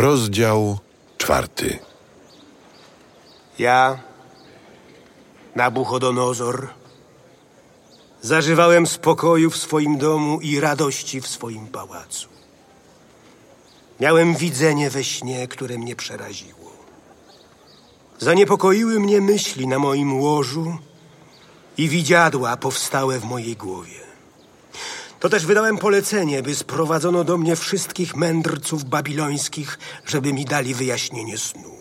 Rozdział czwarty. Ja, Nabuchodonozor, zażywałem spokoju w swoim domu i radości w swoim pałacu. Miałem widzenie we śnie, które mnie przeraziło. Zaniepokoiły mnie myśli na moim łożu i widziadła powstałe w mojej głowie. To też wydałem polecenie, by sprowadzono do mnie wszystkich mędrców babilońskich, żeby mi dali wyjaśnienie snu.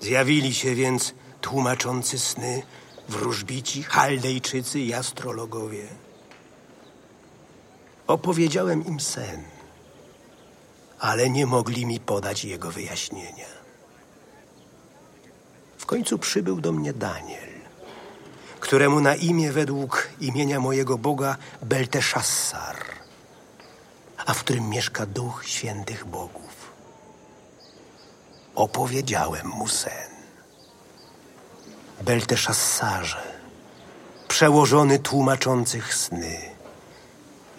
Zjawili się więc tłumaczący sny, wróżbici, chaldejczycy i astrologowie. Opowiedziałem im sen, ale nie mogli mi podać jego wyjaśnienia. W końcu przybył do mnie Daniel, któremu na imię według imienia mojego Boga Belteszassar, a w którym mieszka duch świętych bogów. Opowiedziałem mu sen. Belteszassarze, przełożony tłumaczących sny.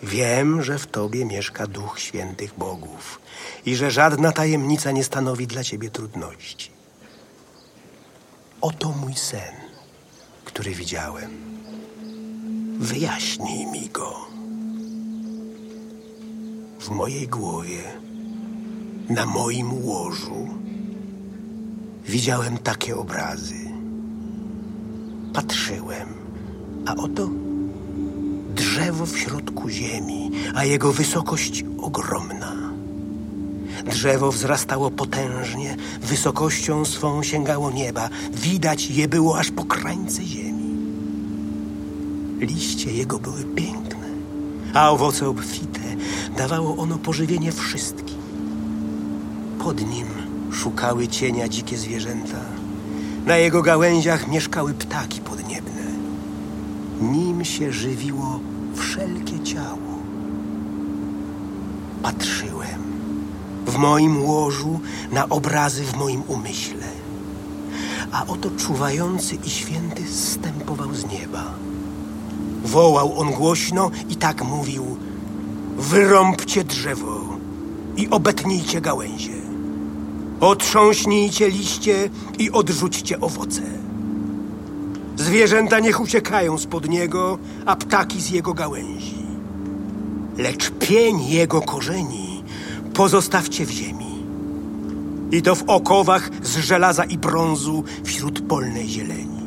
Wiem, że w tobie mieszka duch świętych bogów i że żadna tajemnica nie stanowi dla ciebie trudności. Oto mój sen, który widziałem. Wyjaśnij mi go. W mojej głowie, na moim łożu, widziałem takie obrazy. Patrzyłem, a oto drzewo w środku ziemi, a jego wysokość ogromna. Drzewo wzrastało potężnie, wysokością swą sięgało nieba. Widać je było aż po krańce ziemi. Liście jego były piękne, a owoce obfite. Dawało ono pożywienie wszystkim. Pod nim szukały cienia dzikie zwierzęta. Na jego gałęziach mieszkały ptaki podniebne. Nim się żywiło wszelkie ciało. Patrzyłem w moim łożu na obrazy w moim umyśle. A oto czuwający i święty zstępował z nieba. Wołał on głośno i tak mówił: Wyrąbcie drzewo i obetnijcie gałęzie. Otrząśnijcie liście i odrzućcie owoce. Zwierzęta niech uciekają spod niego, a ptaki z jego gałęzi. Lecz pień jego korzeni pozostawcie w ziemi. I to w okowach z żelaza i brązu wśród polnej zieleni.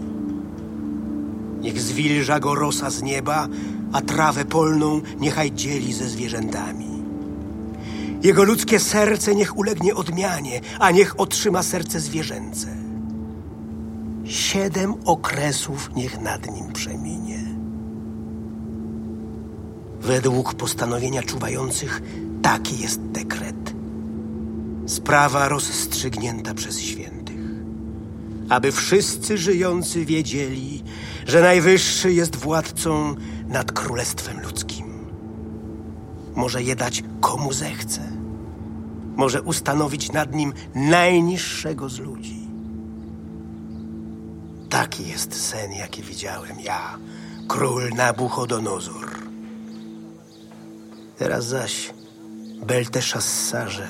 Niech zwilża go rosa z nieba, a trawę polną niechaj dzieli ze zwierzętami. Jego ludzkie serce niech ulegnie odmianie, a niech otrzyma serce zwierzęce. Siedem okresów niech nad nim przeminie. Według postanowienia czuwających taki jest dekret. Sprawa rozstrzygnięta przez świętych. Aby wszyscy żyjący wiedzieli, że Najwyższy jest władcą nad królestwem ludzkim. Może je dać komu zechce. Może ustanowić nad nim najniższego z ludzi. Taki jest sen, jaki widziałem ja, król Nabuchodonozor. Teraz zaś, Belteszassarze,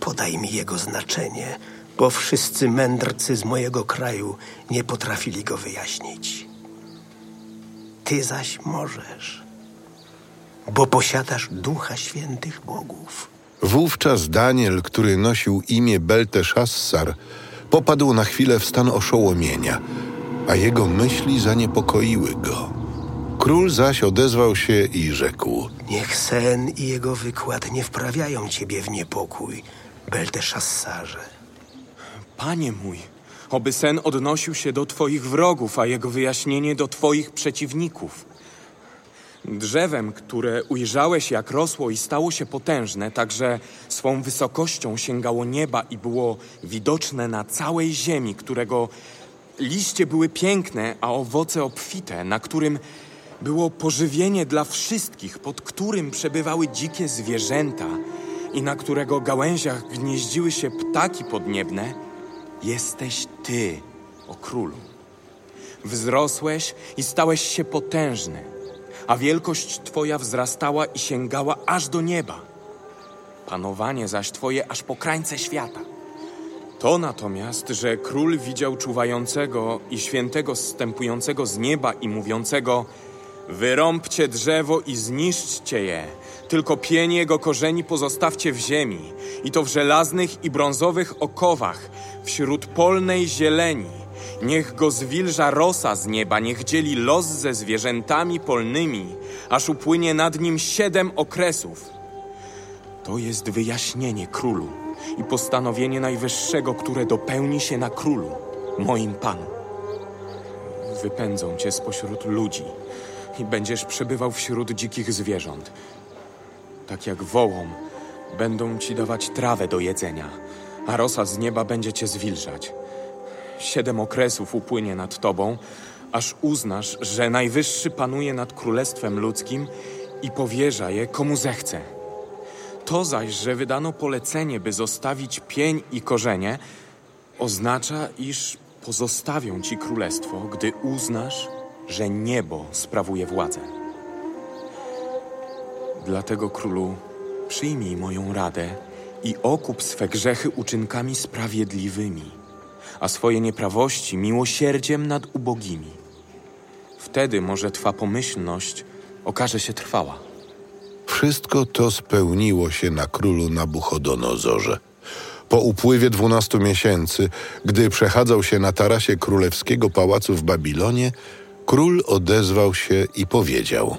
podaj mi jego znaczenie, bo wszyscy mędrcy z mojego kraju nie potrafili go wyjaśnić. Ty zaś możesz, bo posiadasz ducha świętych bogów. Wówczas Daniel, który nosił imię Belteszassar, popadł na chwilę w stan oszołomienia, a jego myśli zaniepokoiły go. Król zaś odezwał się i rzekł: Niech sen i jego wykład nie wprawiają ciebie w niepokój, Belteszassarze. Panie mój, oby sen odnosił się do Twoich wrogów, a jego wyjaśnienie do Twoich przeciwników. Drzewem, które ujrzałeś, jak rosło i stało się potężne, także swą wysokością sięgało nieba i było widoczne na całej ziemi, którego liście były piękne, a owoce obfite, na którym było pożywienie dla wszystkich, pod którym przebywały dzikie zwierzęta i na którego gałęziach gnieździły się ptaki podniebne, jesteś Ty, o królu. Wzrosłeś i stałeś się potężny, a wielkość Twoja wzrastała i sięgała aż do nieba. panowanie zaś twoje aż po krańce świata. To natomiast, że król widział czuwającego i świętego zstępującego z nieba i mówiącego Wyrąbcie drzewo i zniszczcie je, tylko pień jego korzeni pozostawcie w ziemi, i to w żelaznych i brązowych okowach, wśród polnej zieleni. Niech go zwilża rosa z nieba, niech dzieli los ze zwierzętami polnymi, aż upłynie nad nim siedem okresów. To jest wyjaśnienie królu i postanowienie najwyższego, które dopełni się na królu, moim panu. Wypędzą cię spośród ludzi i będziesz przebywał wśród dzikich zwierząt. Tak jak wołom, będą ci dawać trawę do jedzenia, a rosa z nieba będzie cię zwilżać. Siedem okresów upłynie nad tobą, aż uznasz, że Najwyższy panuje nad królestwem ludzkim i powierza je komu zechce. To zaś, że wydano polecenie, by zostawić pień i korzenie, oznacza, iż pozostawią ci królestwo, gdy uznasz, że niebo sprawuje władzę. Dlatego, królu, przyjmij moją radę i okup swe grzechy uczynkami sprawiedliwymi, a swoje nieprawości miłosierdziem nad ubogimi. Wtedy może twa pomyślność okaże się trwała. Wszystko to spełniło się na królu Nabuchodonozorze. Po upływie dwunastu miesięcy, gdy przechadzał się na tarasie królewskiego pałacu w Babilonie, król odezwał się i powiedział: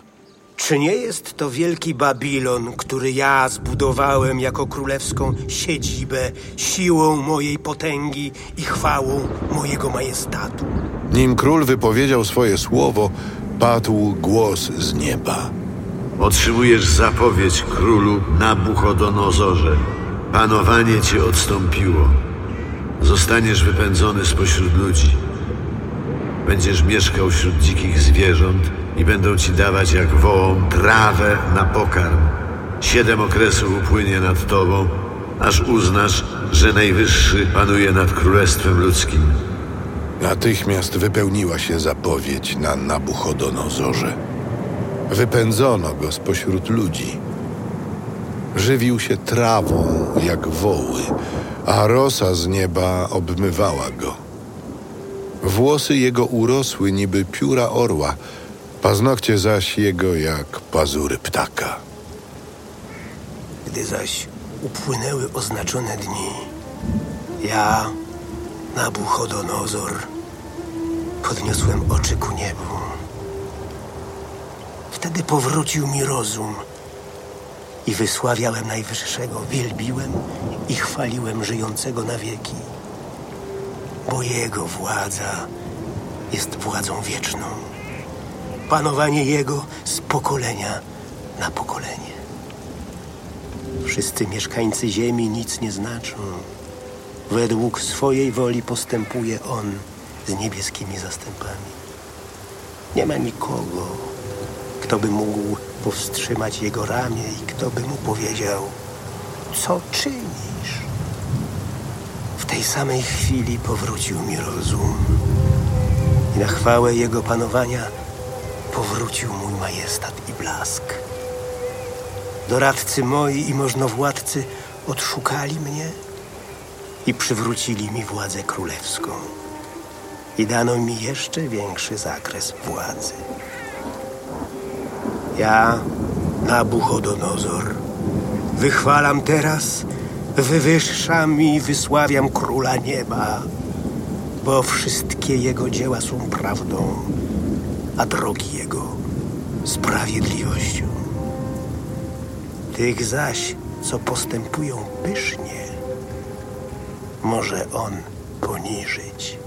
Czy nie jest to wielki Babilon, który ja zbudowałem jako królewską siedzibę, siłą mojej potęgi i chwałą mojego majestatu? Nim król wypowiedział swoje słowo, padł głos z nieba. Otrzymujesz zapowiedź królu Nabuchodonozorze. Panowanie cię odstąpiło. Zostaniesz wypędzony spośród ludzi. Będziesz mieszkał wśród dzikich zwierząt i będą ci dawać jak wołom trawę na pokarm. Siedem okresów upłynie nad tobą, aż uznasz, że Najwyższy panuje nad królestwem ludzkim. Natychmiast wypełniła się zapowiedź na Nabuchodonozorze. Wypędzono go spośród ludzi. Żywił się trawą jak woły, a rosa z nieba obmywała go. Włosy jego urosły niby pióra orła, paznokcie zaś jego jak pazury ptaka. Gdy zaś upłynęły oznaczone dni, ja, Nabuchodonozor, podniosłem oczy ku niebu. Wtedy powrócił mi rozum i wysławiałem Najwyższego, wielbiłem i chwaliłem żyjącego na wieki, bo Jego władza jest władzą wieczną. Panowanie Jego z pokolenia na pokolenie. Wszyscy mieszkańcy ziemi nic nie znaczą. Według swojej woli postępuje On z niebieskimi zastępami. Nie ma nikogo, kto by mógł powstrzymać jego ramię i kto by mu powiedział, co czynisz? Tej samej chwili powrócił mi rozum i na chwałę jego panowania powrócił mój majestat i blask. Doradcy moi i możnowładcy odszukali mnie i przywrócili mi władzę królewską. I dano mi jeszcze większy zakres władzy. Ja, Nabuchodonozor, wychwalam teraz, wywyższam i wysławiam króla nieba, bo wszystkie jego dzieła są prawdą, a drogi jego sprawiedliwością. Tych zaś, co postępują pysznie, może on poniżyć.